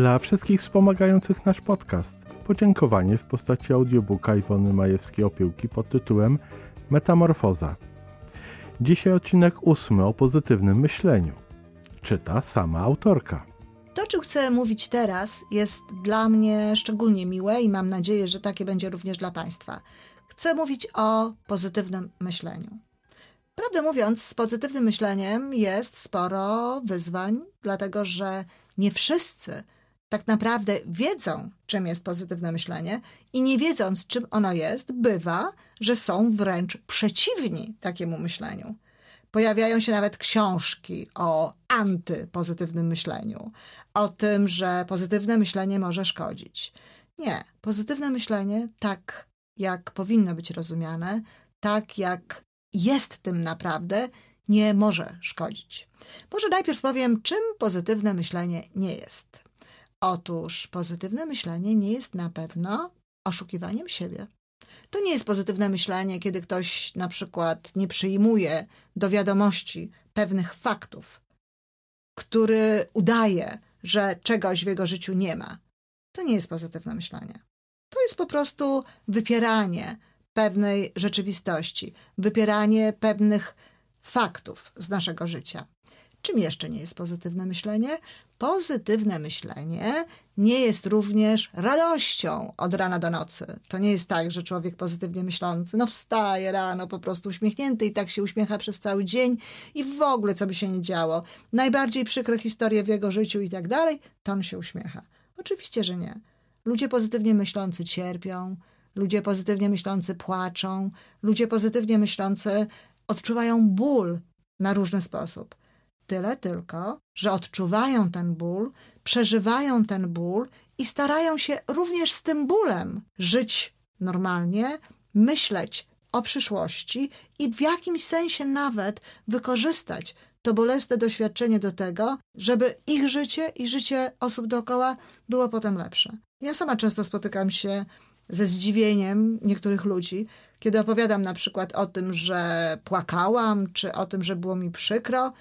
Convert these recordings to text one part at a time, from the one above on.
Dla wszystkich wspomagających nasz podcast podziękowanie w postaci audiobooka Iwony Majewskiej-Opiełki pod tytułem Metamorfoza. Dzisiaj odcinek ósmy o pozytywnym myśleniu. Czyta sama autorka. To, czym chcę mówić teraz, jest dla mnie szczególnie miłe i mam nadzieję, że takie będzie również dla Państwa. Chcę mówić o pozytywnym myśleniu. Prawdę mówiąc, z pozytywnym myśleniem jest sporo wyzwań, dlatego że nie wszyscy tak naprawdę wiedzą, czym jest pozytywne myślenie, i nie wiedząc, czym ono jest, bywa, że są wręcz przeciwni takiemu myśleniu. Pojawiają się nawet książki o antypozytywnym myśleniu, o tym, że pozytywne myślenie może szkodzić. Nie, pozytywne myślenie, tak jak powinno być rozumiane, tak jak jest tym naprawdę, nie może szkodzić. Może najpierw powiem, czym pozytywne myślenie nie jest. Otóż pozytywne myślenie nie jest na pewno oszukiwaniem siebie. To nie jest pozytywne myślenie, kiedy ktoś na przykład nie przyjmuje do wiadomości pewnych faktów, który udaje, że czegoś w jego życiu nie ma. To nie jest pozytywne myślenie. To jest po prostu wypieranie pewnej rzeczywistości, wypieranie pewnych faktów z naszego życia. Czym jeszcze nie jest pozytywne myślenie? Pozytywne myślenie nie jest również radością od rana do nocy. To nie jest tak, że człowiek pozytywnie myślący, no wstaje rano po prostu uśmiechnięty i tak się uśmiecha przez cały dzień i w ogóle co by się nie działo. Najbardziej przykre historie w jego życiu i tak dalej, to on się uśmiecha. Oczywiście, że nie. Ludzie pozytywnie myślący cierpią, ludzie pozytywnie myślący płaczą, ludzie pozytywnie myślący odczuwają ból na różny sposób. Tyle tylko, że odczuwają ten ból, przeżywają ten ból i starają się również z tym bólem żyć normalnie, myśleć o przyszłości i w jakimś sensie nawet wykorzystać to bolesne doświadczenie do tego, żeby ich życie i życie osób dookoła było potem lepsze. Ja sama często spotykam się ze zdziwieniem niektórych ludzi, kiedy opowiadam na przykład o tym, że płakałam, czy o tym, że było mi przykro,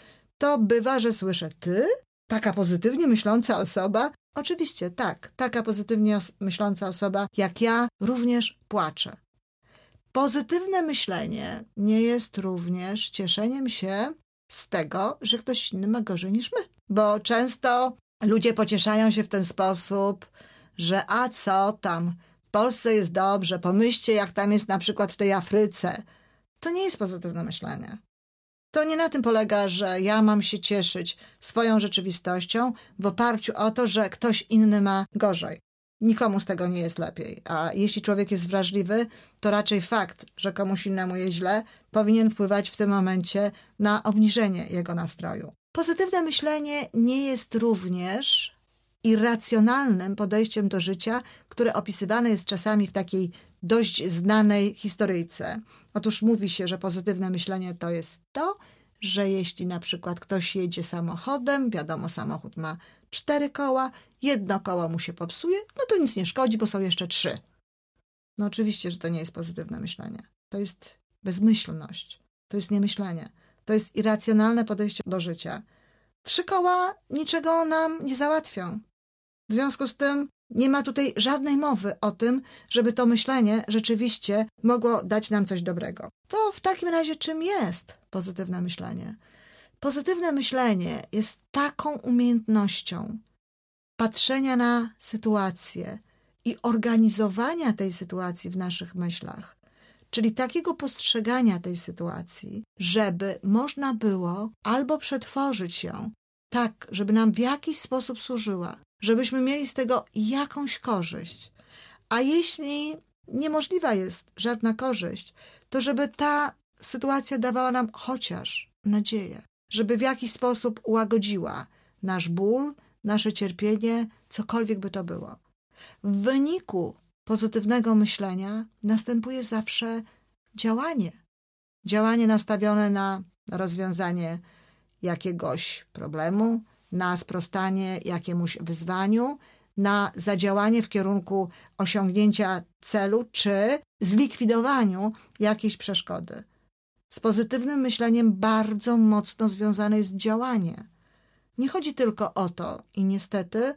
to bywa, że słyszę, ty? Taka pozytywnie myśląca osoba? Oczywiście tak, taka pozytywnie os myśląca osoba jak ja również płacze. Pozytywne myślenie nie jest również cieszeniem się z tego, że ktoś inny ma gorzej niż my. Bo często ludzie pocieszają się w ten sposób, że a co tam, w Polsce jest dobrze, pomyślcie jak tam jest na przykład w tej Afryce. To nie jest pozytywne myślenie. To nie na tym polega, że ja mam się cieszyć swoją rzeczywistością w oparciu o to, że ktoś inny ma gorzej. Nikomu z tego nie jest lepiej. A jeśli człowiek jest wrażliwy, to raczej fakt, że komuś innemu jest źle, powinien wpływać w tym momencie na obniżenie jego nastroju. Pozytywne myślenie nie jest również irracjonalnym podejściem do życia, które opisywane jest czasami w takiej dość znanej historyjce. Otóż mówi się, że pozytywne myślenie to jest to, że jeśli na przykład ktoś jedzie samochodem, wiadomo, samochód ma cztery koła, jedno koło mu się popsuje, no to nic nie szkodzi, bo są jeszcze trzy. No oczywiście, że to nie jest pozytywne myślenie. To jest bezmyślność. To jest niemyślenie. To jest irracjonalne podejście do życia. Trzy koła niczego nam nie załatwią. W związku z tym nie ma tutaj żadnej mowy o tym, żeby to myślenie rzeczywiście mogło dać nam coś dobrego. To w takim razie czym jest pozytywne myślenie? Pozytywne myślenie jest taką umiejętnością patrzenia na sytuację i organizowania tej sytuacji w naszych myślach, czyli takiego postrzegania tej sytuacji, żeby można było albo przetworzyć ją tak, żeby nam w jakiś sposób służyła, żebyśmy mieli z tego jakąś korzyść. A jeśli niemożliwa jest żadna korzyść, to żeby ta sytuacja dawała nam chociaż nadzieję, żeby w jakiś sposób łagodziła nasz ból, nasze cierpienie, cokolwiek by to było. W wyniku pozytywnego myślenia następuje zawsze działanie. Działanie nastawione na rozwiązanie jakiegoś problemu, na sprostanie jakiemuś wyzwaniu, na zadziałanie w kierunku osiągnięcia celu czy zlikwidowaniu jakiejś przeszkody. Z pozytywnym myśleniem bardzo mocno związane jest działanie. Nie chodzi tylko o to, i niestety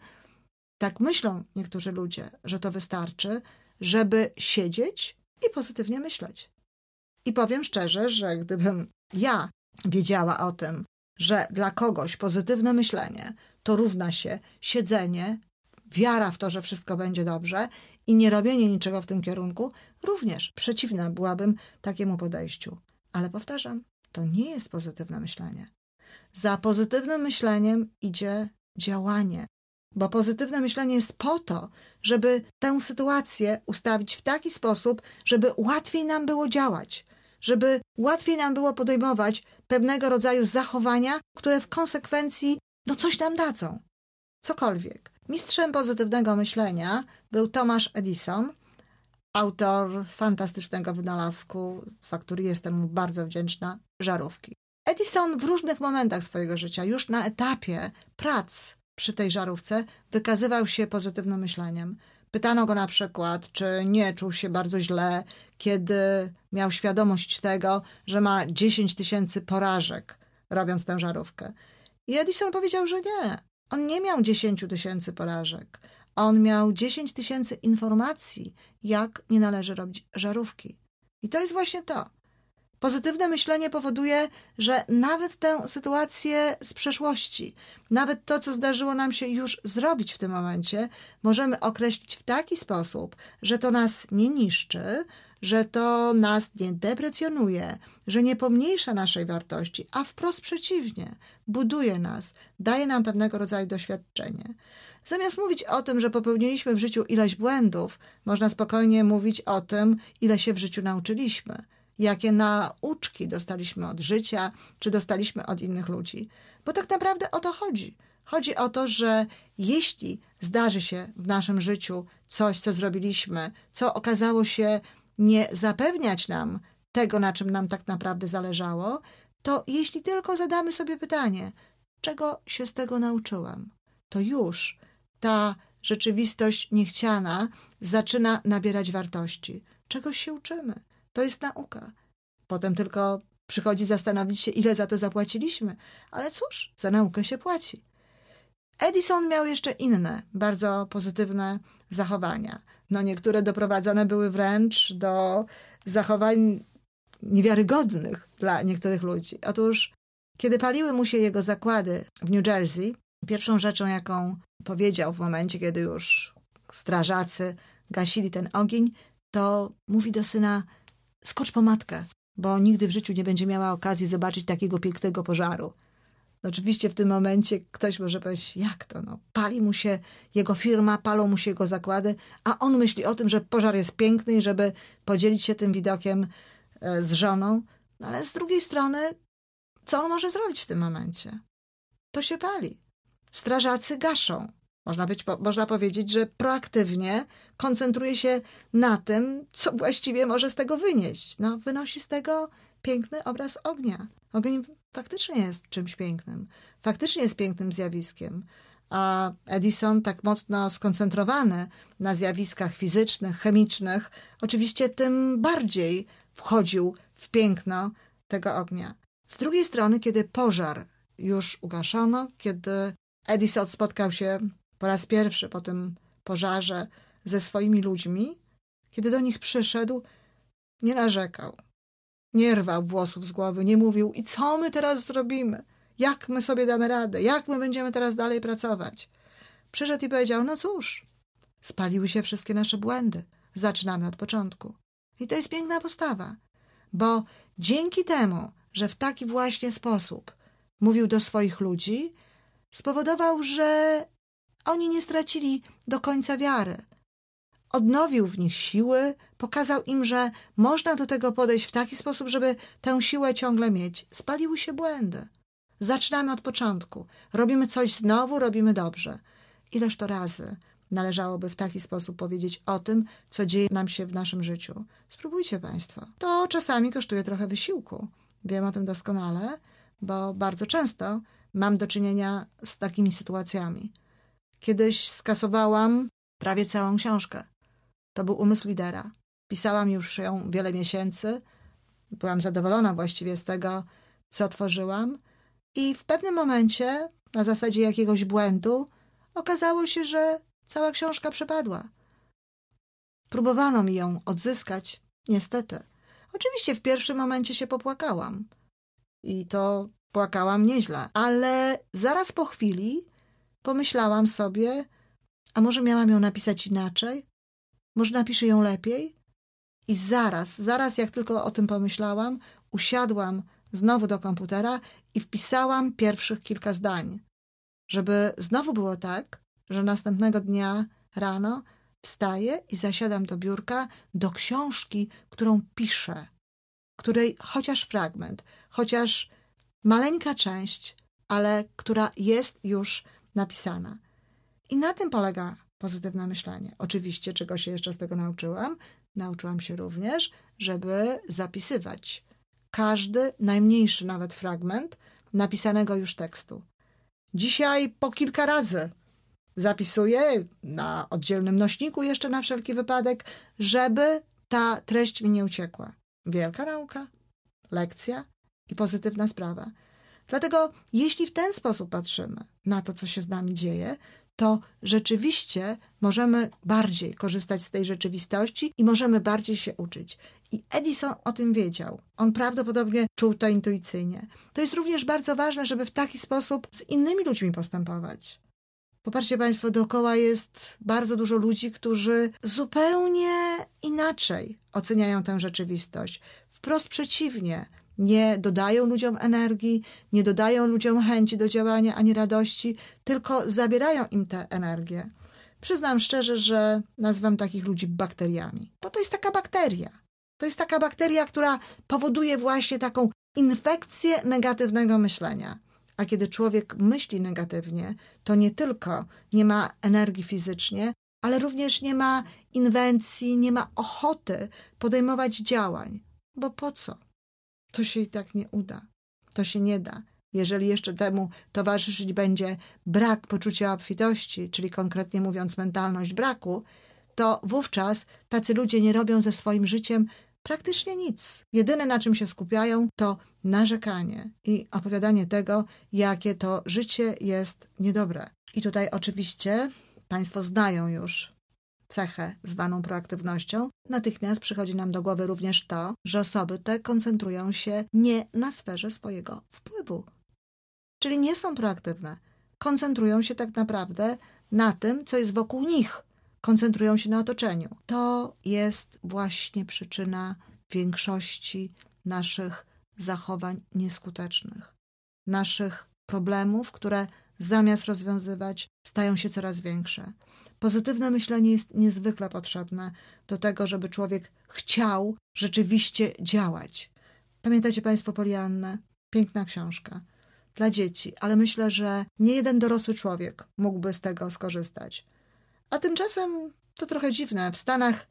Tak myślą niektórzy ludzie, że to wystarczy, żeby siedzieć i pozytywnie myśleć. I powiem szczerze, że gdybym ja wiedziała o tym, że dla kogoś pozytywne myślenie to równa się siedzenie, wiara w to, że wszystko będzie dobrze i nie robienie niczego w tym kierunku, również przeciwna byłabym takiemu podejściu. Ale powtarzam, to nie jest pozytywne myślenie. Za pozytywnym myśleniem idzie działanie, bo pozytywne myślenie jest po to, żeby tę sytuację ustawić w taki sposób, żeby łatwiej nam było działać, żeby łatwiej nam było podejmować pewnego rodzaju zachowania, które w konsekwencji no coś nam dadzą. Cokolwiek. Mistrzem pozytywnego myślenia był Thomas Edison, autor fantastycznego wynalazku, za który jestem mu bardzo wdzięczna, żarówki. Edison w różnych momentach swojego życia, już na etapie prac przy tej żarówce, wykazywał się pozytywnym myśleniem. Pytano go na przykład, czy nie czuł się bardzo źle, kiedy miał świadomość tego, że ma 10 tysięcy porażek robiąc tę żarówkę. I Edison powiedział, że nie. On nie miał 10 tysięcy porażek. On miał 10 tysięcy informacji, jak nie należy robić żarówki. I to jest właśnie to. Pozytywne myślenie powoduje, że nawet tę sytuację z przeszłości, nawet to, co zdarzyło nam się już zrobić w tym momencie, możemy określić w taki sposób, że to nas nie niszczy, że to nas nie deprecjonuje, że nie pomniejsza naszej wartości, a wprost przeciwnie, buduje nas, daje nam pewnego rodzaju doświadczenie. Zamiast mówić o tym, że popełniliśmy w życiu ileś błędów, można spokojnie mówić o tym, ile się w życiu nauczyliśmy jakie nauczki dostaliśmy od życia, czy dostaliśmy od innych ludzi. Bo tak naprawdę o to chodzi. Chodzi o to, że jeśli zdarzy się w naszym życiu coś, co zrobiliśmy, co okazało się nie zapewniać nam tego, na czym nam tak naprawdę zależało, to jeśli tylko zadamy sobie pytanie, czego się z tego nauczyłem, to już ta rzeczywistość niechciana zaczyna nabierać wartości. Czegoś się uczymy. To jest nauka. Potem tylko przychodzi zastanowić się, ile za to zapłaciliśmy. Ale cóż, za naukę się płaci. Edison miał jeszcze inne, bardzo pozytywne zachowania. No niektóre doprowadzone były wręcz do zachowań niewiarygodnych dla niektórych ludzi. Otóż, kiedy paliły mu się jego zakłady w New Jersey, pierwszą rzeczą, jaką powiedział w momencie, kiedy już strażacy gasili ten ogień, to mówi do syna: skocz po matkę, bo nigdy w życiu nie będzie miała okazji zobaczyć takiego pięknego pożaru. Oczywiście w tym momencie ktoś może powiedzieć, jak to? No, pali mu się jego firma, palą mu się jego zakłady, a on myśli o tym, że pożar jest piękny i żeby podzielić się tym widokiem e, z żoną. No ale z drugiej strony, co on może zrobić w tym momencie? To się pali. Strażacy gaszą. Można, być, można powiedzieć, że proaktywnie koncentruje się na tym, co właściwie może z tego wynieść. No, wynosi z tego piękny obraz ognia. Ogień faktycznie jest czymś pięknym. Faktycznie jest pięknym zjawiskiem. A Edison, tak mocno skoncentrowany na zjawiskach fizycznych, chemicznych, oczywiście tym bardziej wchodził w piękno tego ognia. Z drugiej strony, kiedy pożar już ugaszono, kiedy Edison spotkał się po raz pierwszy po tym pożarze ze swoimi ludźmi, kiedy do nich przyszedł, nie narzekał, nie rwał włosów z głowy, nie mówił: I co my teraz zrobimy? Jak my sobie damy radę? Jak my będziemy teraz dalej pracować? Przyszedł i powiedział: No cóż, spaliły się wszystkie nasze błędy. Zaczynamy od początku. I to jest piękna postawa, bo dzięki temu, że w taki właśnie sposób mówił do swoich ludzi, spowodował, że oni nie stracili do końca wiary. Odnowił w nich siły, pokazał im, że można do tego podejść w taki sposób, żeby tę siłę ciągle mieć. Spaliły się błędy. Zaczynamy od początku. Robimy coś znowu, robimy dobrze. Ileż to razy należałoby w taki sposób powiedzieć o tym, co dzieje nam się w naszym życiu. Spróbujcie Państwo. To czasami kosztuje trochę wysiłku. Wiem o tym doskonale, bo bardzo często mam do czynienia z takimi sytuacjami. Kiedyś skasowałam prawie całą książkę. To był umysł lidera. Pisałam już ją wiele miesięcy. Byłam zadowolona właściwie z tego, co tworzyłam. I w pewnym momencie, na zasadzie jakiegoś błędu, okazało się, że cała książka przepadła. Próbowano mi ją odzyskać, niestety. Oczywiście w pierwszym momencie się popłakałam. I to płakałam nieźle, ale zaraz po chwili pomyślałam sobie, a może miałam ją napisać inaczej? Może napiszę ją lepiej? I zaraz, zaraz jak tylko o tym pomyślałam, usiadłam znowu do komputera i wpisałam pierwszych kilka zdań, żeby znowu było tak, że następnego dnia rano wstaję i zasiadam do biurka, do książki, którą piszę, której chociaż fragment, chociaż maleńka część, ale która jest już napisana. I na tym polega pozytywne myślenie. Oczywiście, czego się jeszcze z tego nauczyłam? Nauczyłam się również, żeby zapisywać każdy, najmniejszy nawet fragment napisanego już tekstu. Dzisiaj po kilka razy zapisuję na oddzielnym nośniku jeszcze na wszelki wypadek, żeby ta treść mi nie uciekła. Wielka nauka, lekcja i pozytywna sprawa. Dlatego, jeśli w ten sposób patrzymy na to, co się z nami dzieje, to rzeczywiście możemy bardziej korzystać z tej rzeczywistości i możemy bardziej się uczyć. I Edison o tym wiedział. On prawdopodobnie czuł to intuicyjnie. To jest również bardzo ważne, żeby w taki sposób z innymi ludźmi postępować. Popatrzcie Państwo, dookoła jest bardzo dużo ludzi, którzy zupełnie inaczej oceniają tę rzeczywistość. Wprost przeciwnie, nie dodają ludziom energii, nie dodają ludziom chęci do działania ani radości, tylko zabierają im tę energię. Przyznam szczerze, że nazywam takich ludzi bakteriami, bo to jest taka bakteria. To jest taka bakteria, która powoduje właśnie taką infekcję negatywnego myślenia. A kiedy człowiek myśli negatywnie, to nie tylko nie ma energii fizycznie, ale również nie ma inwencji, nie ma ochoty podejmować działań. Bo po co? To się i tak nie uda. To się nie da. Jeżeli jeszcze temu towarzyszyć będzie brak poczucia obfitości, czyli konkretnie mówiąc mentalność braku, to wówczas tacy ludzie nie robią ze swoim życiem praktycznie nic. Jedyne na czym się skupiają to narzekanie i opowiadanie tego, jakie to życie jest niedobre. I tutaj oczywiście Państwo znają już cechę zwaną proaktywnością, natychmiast przychodzi nam do głowy również to, że osoby te koncentrują się nie na sferze swojego wpływu. Czyli nie są proaktywne. Koncentrują się tak naprawdę na tym, co jest wokół nich. Koncentrują się na otoczeniu. To jest właśnie przyczyna większości naszych zachowań nieskutecznych, naszych problemów, które zamiast rozwiązywać, stają się coraz większe. Pozytywne myślenie jest niezwykle potrzebne do tego, żeby człowiek chciał rzeczywiście działać. Pamiętacie Państwo Poliannę? Piękna książka dla dzieci, ale myślę, że nie jeden dorosły człowiek mógłby z tego skorzystać. A tymczasem to trochę dziwne. W Stanach,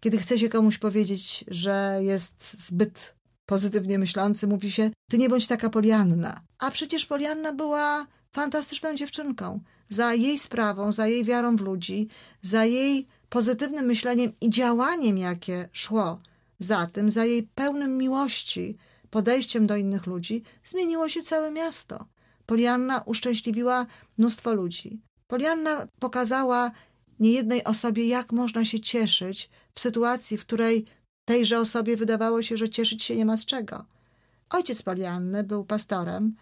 kiedy chce się komuś powiedzieć, że jest zbyt pozytywnie myślący, mówi się: Ty nie bądź taka Polianna. A przecież Polianna była fantastyczną dziewczynką. Za jej sprawą, za jej wiarą w ludzi, za jej pozytywnym myśleniem i działaniem, jakie szło za tym, za jej pełnym miłości, podejściem do innych ludzi, zmieniło się całe miasto. Polianna uszczęśliwiła mnóstwo ludzi. Polianna pokazała niejednej osobie, jak można się cieszyć w sytuacji, w której tejże osobie wydawało się, że cieszyć się nie ma z czego. Ojciec Polianny był pastorem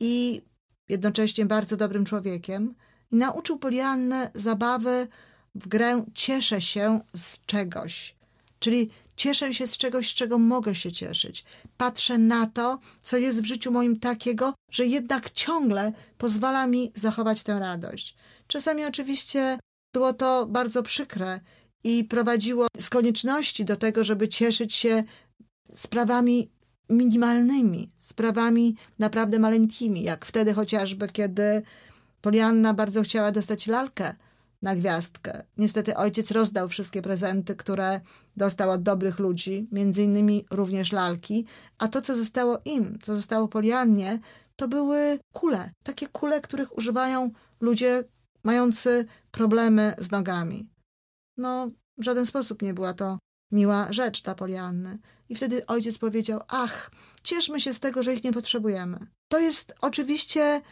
i jednocześnie bardzo dobrym człowiekiem i nauczył Poliannę zabawy w grę cieszę się z czegoś. Czyli cieszę się z czegoś, z czego mogę się cieszyć. Patrzę na to, co jest w życiu moim takiego, że jednak ciągle pozwala mi zachować tę radość. Czasami oczywiście było to bardzo przykre i prowadziło z konieczności do tego, żeby cieszyć się sprawami minimalnymi, sprawami naprawdę maleńkimi, jak wtedy chociażby, kiedy Polianna bardzo chciała dostać lalkę na gwiazdkę. Niestety ojciec rozdał wszystkie prezenty, które dostał od dobrych ludzi, między innymi również lalki, a to, co zostało im, co zostało Poliannie, to były kule. Takie kule, których używają ludzie mający problemy z nogami. No, w żaden sposób nie była to miła rzecz dla Polianny. I wtedy ojciec powiedział: Ach, cieszmy się z tego, że ich nie potrzebujemy. To jest oczywiście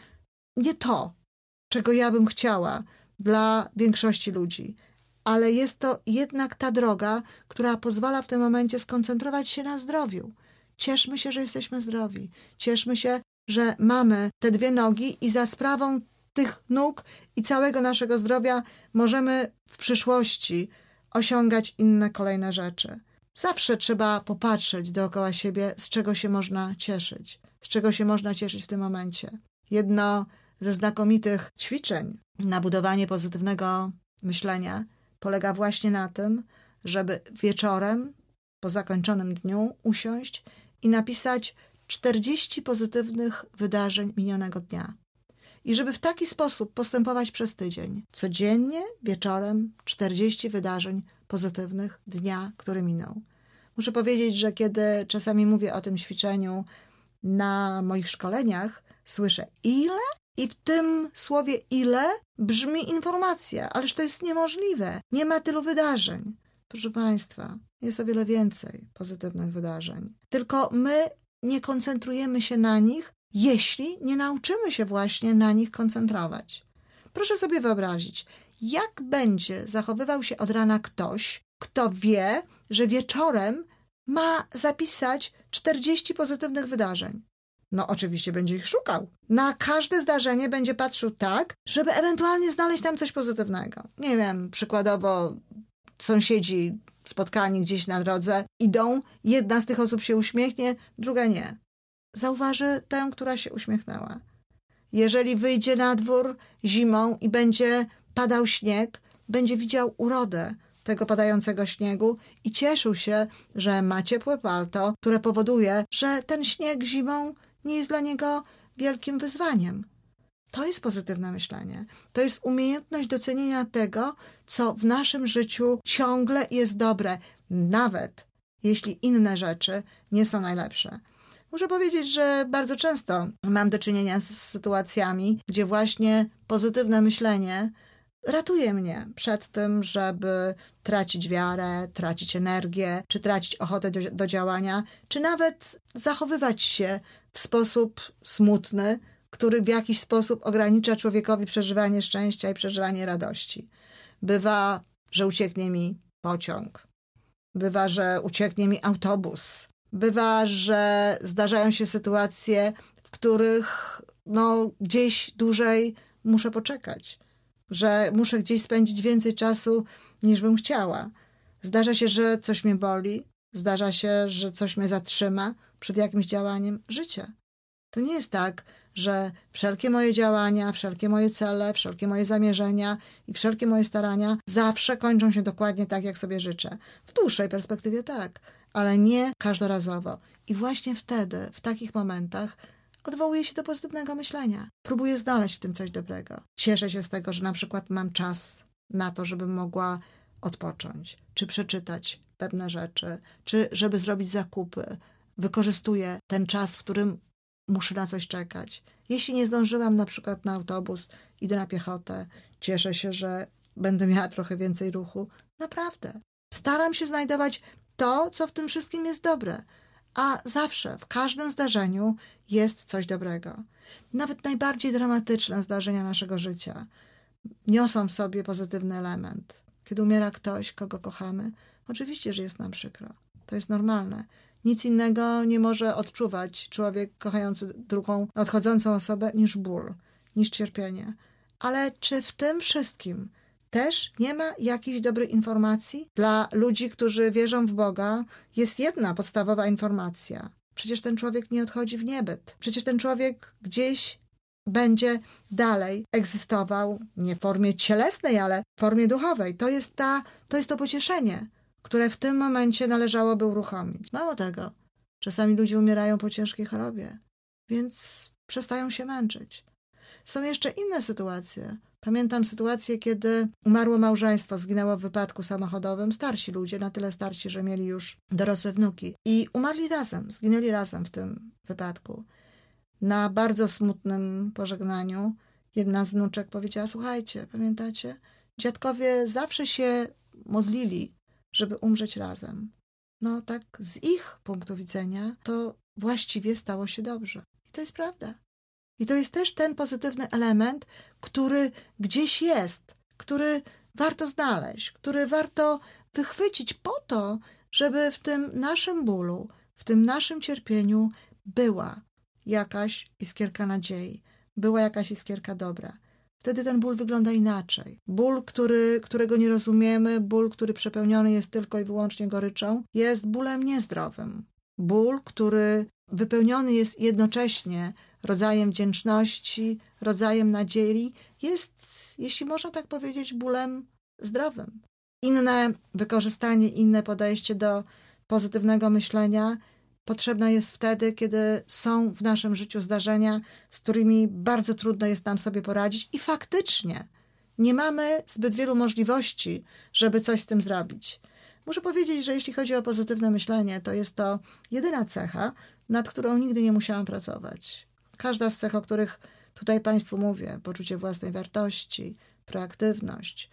nie to, czego ja bym chciała dla większości ludzi. Ale jest to jednak ta droga, która pozwala w tym momencie skoncentrować się na zdrowiu. Cieszmy się, że jesteśmy zdrowi. Cieszmy się, że mamy te dwie nogi i za sprawą tych nóg i całego naszego zdrowia możemy w przyszłości osiągać inne kolejne rzeczy. Zawsze trzeba popatrzeć dookoła siebie, z czego się można cieszyć, z czego się można cieszyć w tym momencie. Jedno ze znakomitych ćwiczeń na budowanie pozytywnego myślenia polega właśnie na tym, żeby wieczorem po zakończonym dniu usiąść i napisać 40 pozytywnych wydarzeń minionego dnia. I żeby w taki sposób postępować przez tydzień. Codziennie wieczorem 40 wydarzeń pozytywnych dnia, który minął. Muszę powiedzieć, że kiedy czasami mówię o tym ćwiczeniu na moich szkoleniach, słyszę ile? I w tym słowie ile brzmi informacja, ależ to jest niemożliwe. Nie ma tylu wydarzeń. Proszę Państwa, jest o wiele więcej pozytywnych wydarzeń. Tylko my nie koncentrujemy się na nich, jeśli nie nauczymy się właśnie na nich koncentrować. Proszę sobie wyobrazić, jak będzie zachowywał się od rana ktoś, kto wie, że wieczorem ma zapisać 40 pozytywnych wydarzeń. No, oczywiście będzie ich szukał. Na każde zdarzenie będzie patrzył tak, żeby ewentualnie znaleźć tam coś pozytywnego. Nie wiem, przykładowo sąsiedzi spotkani gdzieś na drodze idą, jedna z tych osób się uśmiechnie, druga nie. Zauważy tę, która się uśmiechnęła. Jeżeli wyjdzie na dwór zimą i będzie padał śnieg, będzie widział urodę tego padającego śniegu i cieszył się, że ma ciepłe palto, które powoduje, że ten śnieg zimą nie jest dla niego wielkim wyzwaniem. To jest pozytywne myślenie. To jest umiejętność docenienia tego, co w naszym życiu ciągle jest dobre, nawet jeśli inne rzeczy nie są najlepsze. Muszę powiedzieć, że bardzo często mam do czynienia z sytuacjami, gdzie właśnie pozytywne myślenie ratuje mnie przed tym, żeby tracić wiarę, tracić energię, czy tracić ochotę do, do działania, czy nawet zachowywać się w sposób smutny, który w jakiś sposób ogranicza człowiekowi przeżywanie szczęścia i przeżywanie radości. Bywa, że ucieknie mi pociąg, bywa, że ucieknie mi autobus, bywa, że zdarzają się sytuacje, w których no, gdzieś dłużej muszę poczekać że muszę gdzieś spędzić więcej czasu niż bym chciała. Zdarza się, że coś mnie boli, zdarza się, że coś mnie zatrzyma przed jakimś działaniem życia. To nie jest tak, że wszelkie moje działania, wszelkie moje cele, wszelkie moje zamierzenia i wszelkie moje starania zawsze kończą się dokładnie tak, jak sobie życzę. W dłuższej perspektywie tak, ale nie każdorazowo. I właśnie wtedy, w takich momentach, odwołuję się do pozytywnego myślenia. Próbuję znaleźć w tym coś dobrego. Cieszę się z tego, że na przykład mam czas na to, żebym mogła odpocząć, czy przeczytać pewne rzeczy, czy żeby zrobić zakupy. Wykorzystuję ten czas, w którym muszę na coś czekać. Jeśli nie zdążyłam na przykład na autobus, idę na piechotę, cieszę się, że będę miała trochę więcej ruchu. Naprawdę. Staram się znajdować to, co w tym wszystkim jest dobre a zawsze, w każdym zdarzeniu jest coś dobrego. Nawet najbardziej dramatyczne zdarzenia naszego życia niosą w sobie pozytywny element. Kiedy umiera ktoś, kogo kochamy, oczywiście, że jest nam przykro. To jest normalne. Nic innego nie może odczuwać człowiek kochający drugą, odchodzącą osobę niż ból, niż cierpienie. Ale czy w tym wszystkim też nie ma jakiejś dobrej informacji? Dla ludzi, którzy wierzą w Boga, jest jedna podstawowa informacja. Przecież ten człowiek nie odchodzi w niebyt. Przecież ten człowiek gdzieś będzie dalej egzystował nie w formie cielesnej, ale w formie duchowej. To jest, ta, to, jest to pocieszenie, które w tym momencie należałoby uruchomić. Mało tego, czasami ludzie umierają po ciężkiej chorobie, więc przestają się męczyć. Są jeszcze inne sytuacje. Pamiętam sytuację, kiedy umarło małżeństwo, zginęło w wypadku samochodowym. Starsi ludzie, na tyle starsi, że mieli już dorosłe wnuki. I umarli razem, zginęli razem w tym wypadku. Na bardzo smutnym pożegnaniu jedna z wnuczek powiedziała: Słuchajcie, pamiętacie? Dziadkowie zawsze się modlili, żeby umrzeć razem. No tak, z ich punktu widzenia, to właściwie stało się dobrze. I to jest prawda. I to jest też ten pozytywny element, który gdzieś jest, który warto znaleźć, który warto wychwycić po to, żeby w tym naszym bólu, w tym naszym cierpieniu była jakaś iskierka nadziei, była jakaś iskierka dobra. Wtedy ten ból wygląda inaczej. Ból, który, którego nie rozumiemy, ból, który przepełniony jest tylko i wyłącznie goryczą, jest bólem niezdrowym. Ból, który wypełniony jest jednocześnie rodzajem wdzięczności, rodzajem nadziei, jest, jeśli można tak powiedzieć, bólem zdrowym. Inne wykorzystanie, inne podejście do pozytywnego myślenia potrzebna jest wtedy, kiedy są w naszym życiu zdarzenia, z którymi bardzo trudno jest nam sobie poradzić i faktycznie nie mamy zbyt wielu możliwości, żeby coś z tym zrobić. Muszę powiedzieć, że jeśli chodzi o pozytywne myślenie, to jest to jedyna cecha, nad którą nigdy nie musiałam pracować. Każda z cech, o których tutaj Państwu mówię, poczucie własnej wartości, proaktywność,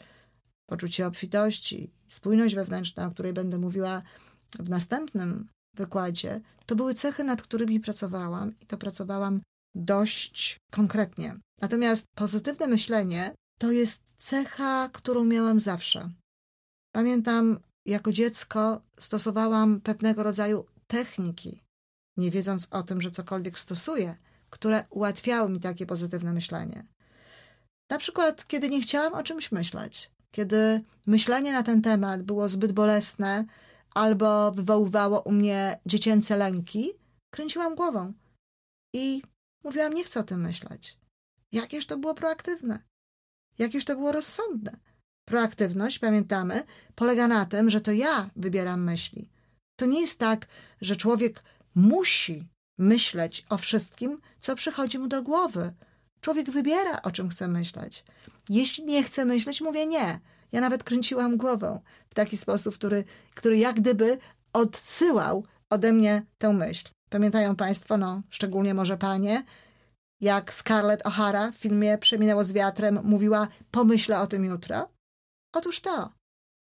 poczucie obfitości, spójność wewnętrzna, o której będę mówiła w następnym wykładzie, to były cechy, nad którymi pracowałam i to pracowałam dość konkretnie. Natomiast pozytywne myślenie to jest cecha, którą miałam zawsze. Pamiętam, jako dziecko stosowałam pewnego rodzaju techniki, nie wiedząc o tym, że cokolwiek stosuję, które ułatwiały mi takie pozytywne myślenie. Na przykład, kiedy nie chciałam o czymś myśleć, kiedy myślenie na ten temat było zbyt bolesne, albo wywoływało u mnie dziecięce lęki, kręciłam głową i mówiłam, nie chcę o tym myśleć. Jakież to było proaktywne, jakież to było rozsądne. Proaktywność, pamiętamy, polega na tym, że to ja wybieram myśli. To nie jest tak, że człowiek musi myśleć o wszystkim, co przychodzi mu do głowy. Człowiek wybiera, o czym chce myśleć. Jeśli nie chce myśleć, mówię nie. Ja nawet kręciłam głową w taki sposób, który, który jak gdyby odsyłał ode mnie tę myśl. Pamiętają Państwo, no szczególnie może Panie, jak Scarlett O'Hara w filmie Przeminęło z wiatrem mówiła pomyślę o tym jutro? Otóż to.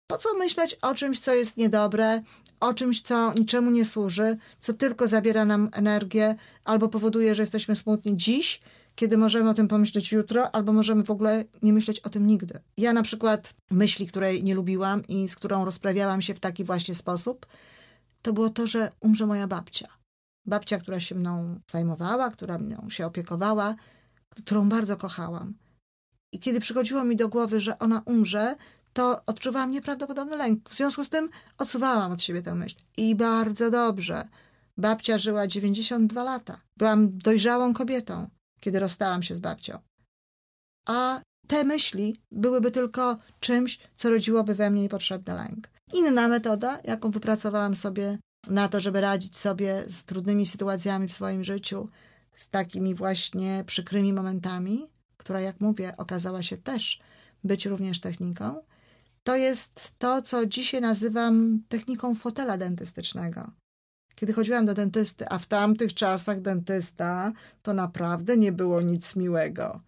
Po co myśleć o czymś, co jest niedobre, o czymś, co niczemu nie służy, co tylko zabiera nam energię albo powoduje, że jesteśmy smutni dziś, kiedy możemy o tym pomyśleć jutro, albo możemy w ogóle nie myśleć o tym nigdy. Ja na przykład myśli, której nie lubiłam i z którą rozprawiałam się w taki właśnie sposób, to było to, że umrze moja babcia. Babcia, która się mną zajmowała, która mną się opiekowała, którą bardzo kochałam. I kiedy przychodziło mi do głowy, że ona umrze, to odczuwałam nieprawdopodobny lęk. W związku z tym odsuwałam od siebie tę myśl. I bardzo dobrze. Babcia żyła 92 lata. Byłam dojrzałą kobietą kiedy rozstałam się z babcią. A te myśli byłyby tylko czymś, co rodziłoby we mnie niepotrzebny lęk. Inna metoda, jaką wypracowałam sobie na to, żeby radzić sobie z trudnymi sytuacjami w swoim życiu, z takimi właśnie przykrymi momentami, która, jak mówię, okazała się też być również techniką, to jest to, co dzisiaj nazywam techniką fotela dentystycznego kiedy chodziłam do dentysty, a w tamtych czasach dentysta to naprawdę nie było nic miłego.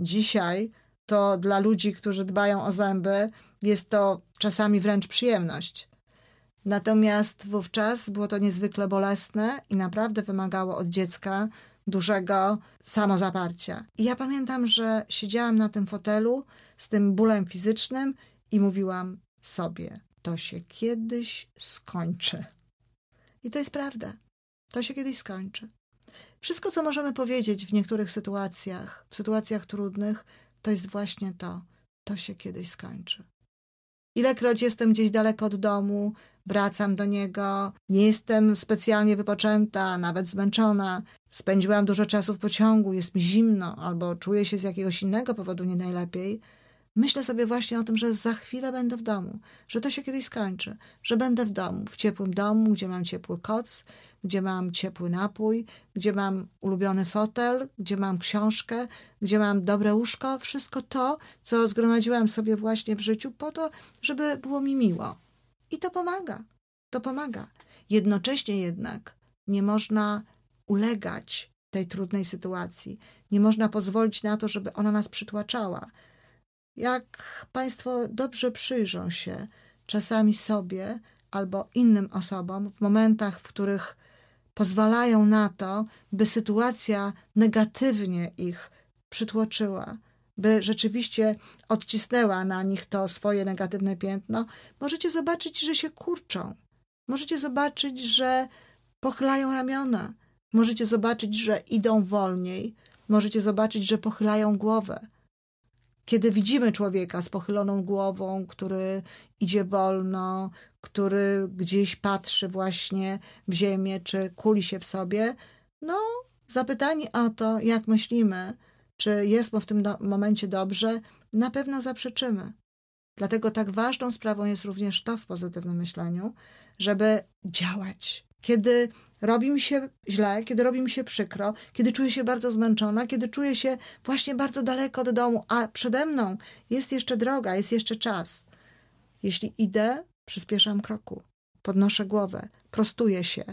Dzisiaj to dla ludzi, którzy dbają o zęby, jest to czasami wręcz przyjemność. Natomiast wówczas było to niezwykle bolesne i naprawdę wymagało od dziecka dużego samozaparcia. I ja pamiętam, że siedziałam na tym fotelu z tym bólem fizycznym i mówiłam sobie: To się kiedyś skończy. I to jest prawda. To się kiedyś skończy. Wszystko, co możemy powiedzieć w niektórych sytuacjach, w sytuacjach trudnych, to jest właśnie to. To się kiedyś skończy. Ilekroć jestem gdzieś daleko od domu, wracam do niego, nie jestem specjalnie wypoczęta, nawet zmęczona, spędziłam dużo czasu w pociągu, jest mi zimno albo czuję się z jakiegoś innego powodu nie najlepiej, Myślę sobie właśnie o tym, że za chwilę będę w domu, że to się kiedyś skończy, że będę w domu, w ciepłym domu, gdzie mam ciepły koc, gdzie mam ciepły napój, gdzie mam ulubiony fotel, gdzie mam książkę, gdzie mam dobre łóżko, wszystko to, co zgromadziłam sobie właśnie w życiu po to, żeby było mi miło. I to pomaga. To pomaga. Jednocześnie jednak nie można ulegać tej trudnej sytuacji. Nie można pozwolić na to, żeby ona nas przytłaczała jak Państwo dobrze przyjrzą się czasami sobie albo innym osobom w momentach, w których pozwalają na to, by sytuacja negatywnie ich przytłoczyła, by rzeczywiście odcisnęła na nich to swoje negatywne piętno, możecie zobaczyć, że się kurczą. Możecie zobaczyć, że pochylają ramiona. Możecie zobaczyć, że idą wolniej. Możecie zobaczyć, że pochylają głowę. Kiedy widzimy człowieka z pochyloną głową, który idzie wolno, który gdzieś patrzy właśnie w ziemię, czy kuli się w sobie, no, zapytani o to, jak myślimy, czy jest mu w tym do momencie dobrze, na pewno zaprzeczymy. Dlatego tak ważną sprawą jest również to w pozytywnym myśleniu, żeby działać. Kiedy robi mi się źle, kiedy robi mi się przykro, kiedy czuję się bardzo zmęczona, kiedy czuję się właśnie bardzo daleko od domu, a przede mną jest jeszcze droga, jest jeszcze czas. Jeśli idę, przyspieszam kroku, podnoszę głowę, prostuję się.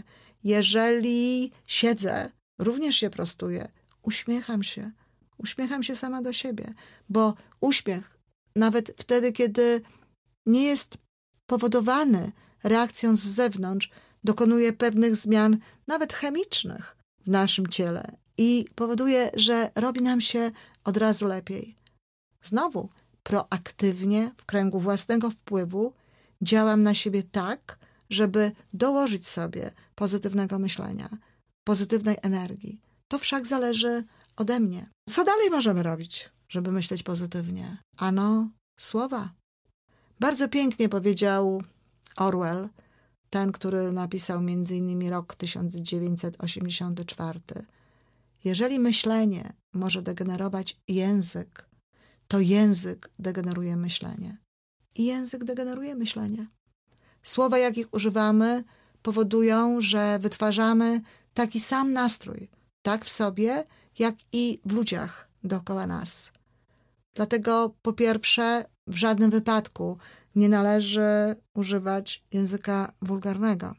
Jeżeli siedzę, również się prostuję, uśmiecham się, uśmiecham się sama do siebie, bo uśmiech, nawet wtedy, kiedy nie jest powodowany reakcją z zewnątrz, dokonuje pewnych zmian, nawet chemicznych, w naszym ciele i powoduje, że robi nam się od razu lepiej. Znowu, proaktywnie, w kręgu własnego wpływu, działam na siebie tak, żeby dołożyć sobie pozytywnego myślenia, pozytywnej energii. To wszak zależy ode mnie. Co dalej możemy robić, żeby myśleć pozytywnie? Ano, słowa. Bardzo pięknie powiedział Orwell, ten, który napisał m.in. rok 1984. Jeżeli myślenie może degenerować język, to język degeneruje myślenie. I język degeneruje myślenie. Słowa, jakich używamy, powodują, że wytwarzamy taki sam nastrój, tak w sobie, jak i w ludziach dookoła nas. Dlatego po pierwsze, w żadnym wypadku nie należy używać języka wulgarnego.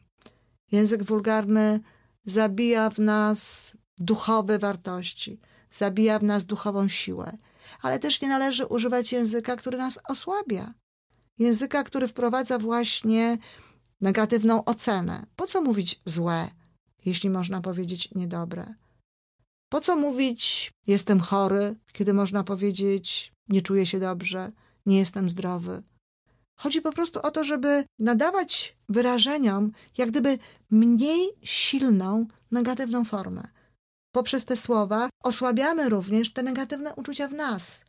Język wulgarny zabija w nas duchowe wartości, zabija w nas duchową siłę, ale też nie należy używać języka, który nas osłabia. Języka, który wprowadza właśnie negatywną ocenę. Po co mówić złe, jeśli można powiedzieć niedobre? Po co mówić jestem chory, kiedy można powiedzieć nie czuję się dobrze, nie jestem zdrowy? Chodzi po prostu o to, żeby nadawać wyrażeniom jak gdyby mniej silną, negatywną formę. Poprzez te słowa osłabiamy również te negatywne uczucia w nas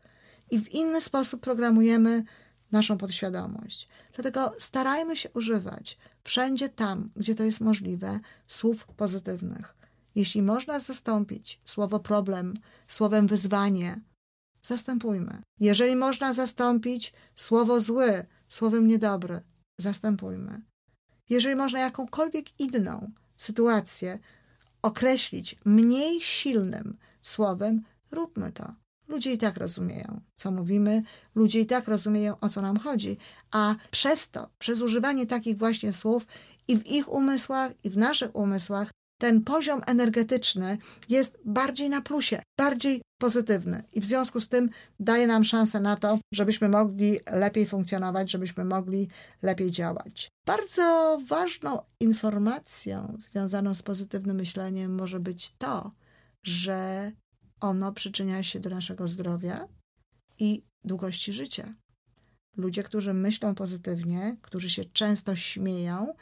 i w inny sposób programujemy naszą podświadomość. Dlatego starajmy się używać wszędzie tam, gdzie to jest możliwe, słów pozytywnych. Jeśli można zastąpić słowo problem słowem wyzwanie, zastępujmy. Jeżeli można zastąpić słowo zły słowem niedobry, zastępujmy. Jeżeli można jakąkolwiek inną sytuację określić mniej silnym słowem, róbmy to. Ludzie i tak rozumieją, co mówimy, ludzie i tak rozumieją, o co nam chodzi, a przez to, przez używanie takich właśnie słów i w ich umysłach, i w naszych umysłach, ten poziom energetyczny jest bardziej na plusie, bardziej pozytywny i w związku z tym daje nam szansę na to, żebyśmy mogli lepiej funkcjonować, żebyśmy mogli lepiej działać. Bardzo ważną informacją związaną z pozytywnym myśleniem może być to, że ono przyczynia się do naszego zdrowia i długości życia. Ludzie, którzy myślą pozytywnie, którzy się często śmieją,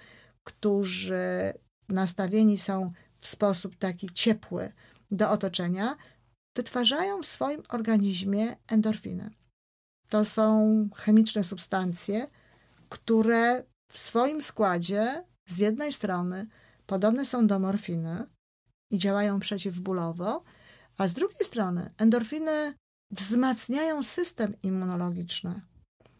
którzy nastawieni są w sposób taki ciepły do otoczenia, wytwarzają w swoim organizmie endorfiny. To są chemiczne substancje, które w swoim składzie z jednej strony podobne są do morfiny i działają przeciwbólowo, a z drugiej strony endorfiny wzmacniają system immunologiczny.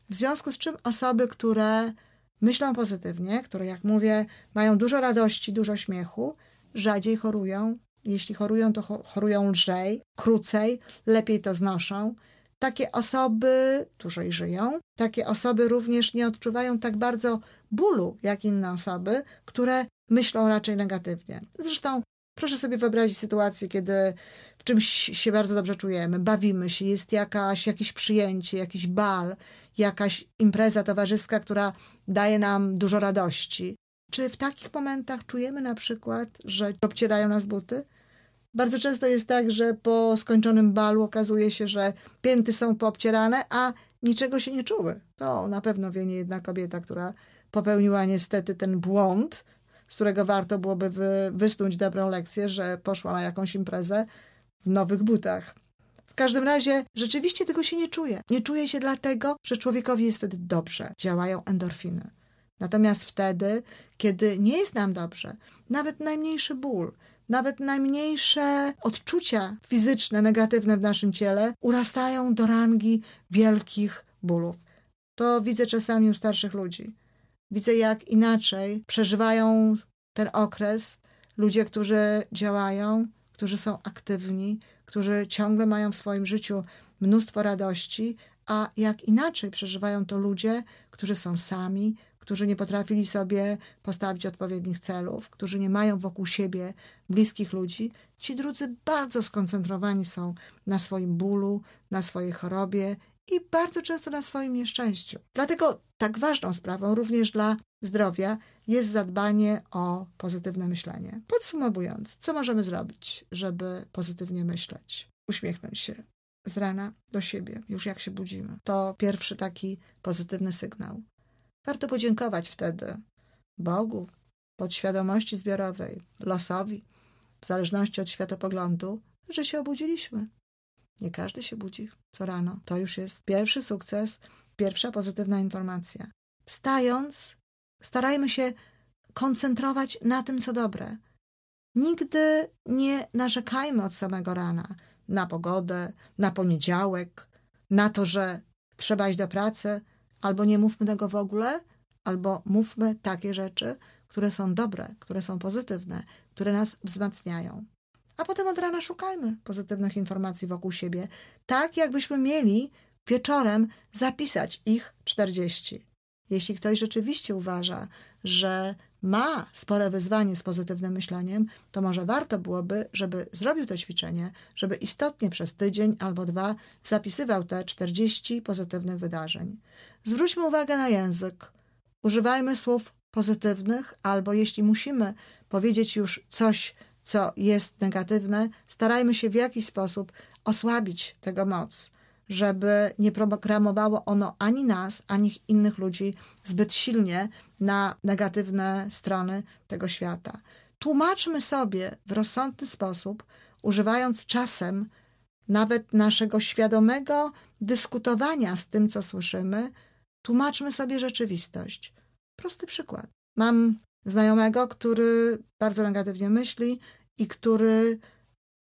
W związku z czym osoby, które myślą pozytywnie, które, jak mówię, mają dużo radości, dużo śmiechu, rzadziej chorują. Jeśli chorują, to chorują lżej, krócej, lepiej to znoszą. Takie osoby dłużej żyją. Takie osoby również nie odczuwają tak bardzo bólu jak inne osoby, które myślą raczej negatywnie. Zresztą Proszę sobie wyobrazić sytuację, kiedy w czymś się bardzo dobrze czujemy, bawimy się, jest jakaś, jakieś przyjęcie, jakiś bal, jakaś impreza towarzyska, która daje nam dużo radości. Czy w takich momentach czujemy na przykład, że obcierają nas buty? Bardzo często jest tak, że po skończonym balu okazuje się, że pięty są poobcierane, a niczego się nie czuły. To na pewno wie nie jedna kobieta, która popełniła niestety ten błąd, z którego warto byłoby wy, wysnuć dobrą lekcję, że poszła na jakąś imprezę w nowych butach. W każdym razie rzeczywiście tego się nie czuje. Nie czuje się dlatego, że człowiekowi jest wtedy dobrze. Działają endorfiny. Natomiast wtedy, kiedy nie jest nam dobrze, nawet najmniejszy ból, nawet najmniejsze odczucia fizyczne, negatywne w naszym ciele urastają do rangi wielkich bólów. To widzę czasami u starszych ludzi. Widzę, jak inaczej przeżywają ten okres ludzie, którzy działają, którzy są aktywni, którzy ciągle mają w swoim życiu mnóstwo radości, a jak inaczej przeżywają to ludzie, którzy są sami, którzy nie potrafili sobie postawić odpowiednich celów, którzy nie mają wokół siebie bliskich ludzi, ci drudzy bardzo skoncentrowani są na swoim bólu, na swojej chorobie i bardzo często na swoim nieszczęściu. Dlatego tak ważną sprawą również dla zdrowia jest zadbanie o pozytywne myślenie. Podsumowując, co możemy zrobić, żeby pozytywnie myśleć? Uśmiechnąć się z rana do siebie, już jak się budzimy. To pierwszy taki pozytywny sygnał. Warto podziękować wtedy Bogu, podświadomości zbiorowej, losowi, w zależności od światopoglądu, że się obudziliśmy. Nie każdy się budzi co rano. To już jest pierwszy sukces, pierwsza pozytywna informacja. Wstając, starajmy się koncentrować na tym, co dobre. Nigdy nie narzekajmy od samego rana na pogodę, na poniedziałek, na to, że trzeba iść do pracy, albo nie mówmy tego w ogóle, albo mówmy takie rzeczy, które są dobre, które są pozytywne, które nas wzmacniają. A potem od rana szukajmy pozytywnych informacji wokół siebie, tak jakbyśmy mieli wieczorem zapisać ich 40. Jeśli ktoś rzeczywiście uważa, że ma spore wyzwanie z pozytywnym myśleniem, to może warto byłoby, żeby zrobił to ćwiczenie, żeby istotnie przez tydzień albo dwa zapisywał te 40 pozytywnych wydarzeń. Zwróćmy uwagę na język. Używajmy słów pozytywnych, albo jeśli musimy powiedzieć już coś, co jest negatywne, starajmy się w jakiś sposób osłabić tego moc żeby nie programowało ono ani nas, ani innych ludzi zbyt silnie na negatywne strony tego świata. Tłumaczmy sobie w rozsądny sposób, używając czasem nawet naszego świadomego dyskutowania z tym, co słyszymy, tłumaczmy sobie rzeczywistość. Prosty przykład. Mam znajomego, który bardzo negatywnie myśli i który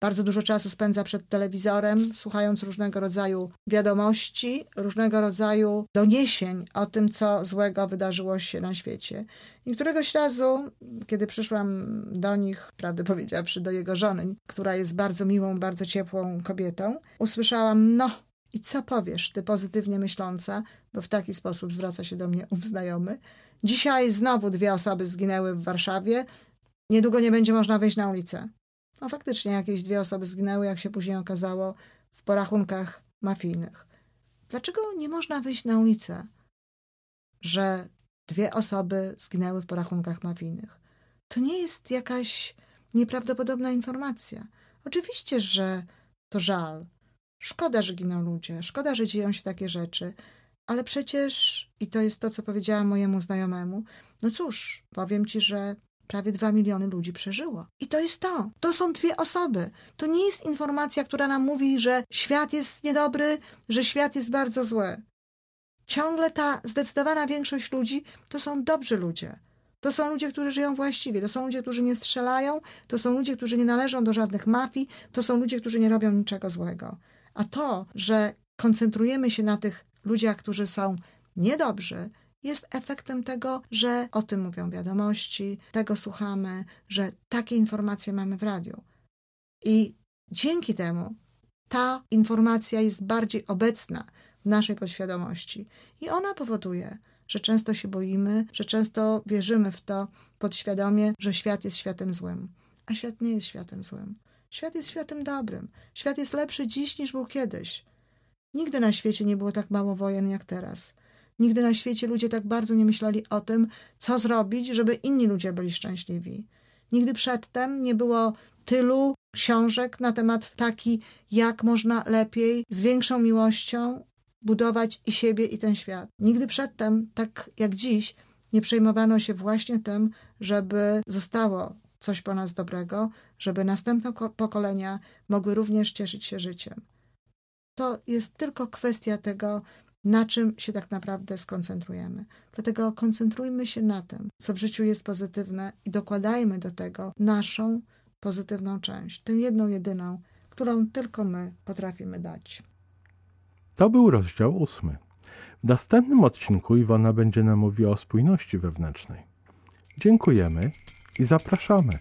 bardzo dużo czasu spędza przed telewizorem, słuchając różnego rodzaju wiadomości, różnego rodzaju doniesień o tym, co złego wydarzyło się na świecie. I któregoś razu, kiedy przyszłam do nich, prawdę powiedziawszy, do jego żony, która jest bardzo miłą, bardzo ciepłą kobietą, usłyszałam: No, i co powiesz, ty pozytywnie myśląca, bo w taki sposób zwraca się do mnie ów znajomy. Dzisiaj znowu dwie osoby zginęły w Warszawie. Niedługo nie będzie można wyjść na ulicę. No faktycznie jakieś dwie osoby zginęły, jak się później okazało, w porachunkach mafijnych. Dlaczego nie można wyjść na ulicę, że dwie osoby zginęły w porachunkach mafijnych? To nie jest jakaś nieprawdopodobna informacja. Oczywiście, że to żal. Szkoda, że giną ludzie, szkoda, że dzieją się takie rzeczy, ale przecież, i to jest to, co powiedziałam mojemu znajomemu, no cóż, powiem ci, że prawie dwa miliony ludzi przeżyło. I to jest to. To są dwie osoby. To nie jest informacja, która nam mówi, że świat jest niedobry, że świat jest bardzo zły. Ciągle ta zdecydowana większość ludzi to są dobrzy ludzie. To są ludzie, którzy żyją właściwie, to są ludzie, którzy nie strzelają, to są ludzie, którzy nie należą do żadnych mafii, to są ludzie, którzy nie robią niczego złego. A to, że koncentrujemy się na tych ludziach, którzy są niedobrzy, jest efektem tego, że o tym mówią wiadomości, tego słuchamy, że takie informacje mamy w radiu. I dzięki temu ta informacja jest bardziej obecna w naszej podświadomości i ona powoduje, że często się boimy, że często wierzymy w to podświadomie, że świat jest światem złym. A świat nie jest światem złym. Świat jest światem dobrym. Świat jest lepszy dziś niż był kiedyś. Nigdy na świecie nie było tak mało wojen jak teraz. Nigdy na świecie ludzie tak bardzo nie myśleli o tym, co zrobić, żeby inni ludzie byli szczęśliwi. Nigdy przedtem nie było tylu książek na temat taki, jak można lepiej, z większą miłością budować i siebie, i ten świat. Nigdy przedtem, tak jak dziś, nie przejmowano się właśnie tym, żeby zostało coś po nas dobrego, żeby następne ko- pokolenia mogły również cieszyć się życiem. To jest tylko kwestia tego, na czym się tak naprawdę skoncentrujemy. Dlatego koncentrujmy się na tym, co w życiu jest pozytywne i dokładajmy do tego naszą pozytywną część, tę jedną, jedyną, którą tylko my potrafimy dać. To był rozdział ósmy. W następnym odcinku Iwona będzie nam mówiła o spójności wewnętrznej. Dziękujemy i zapraszamy.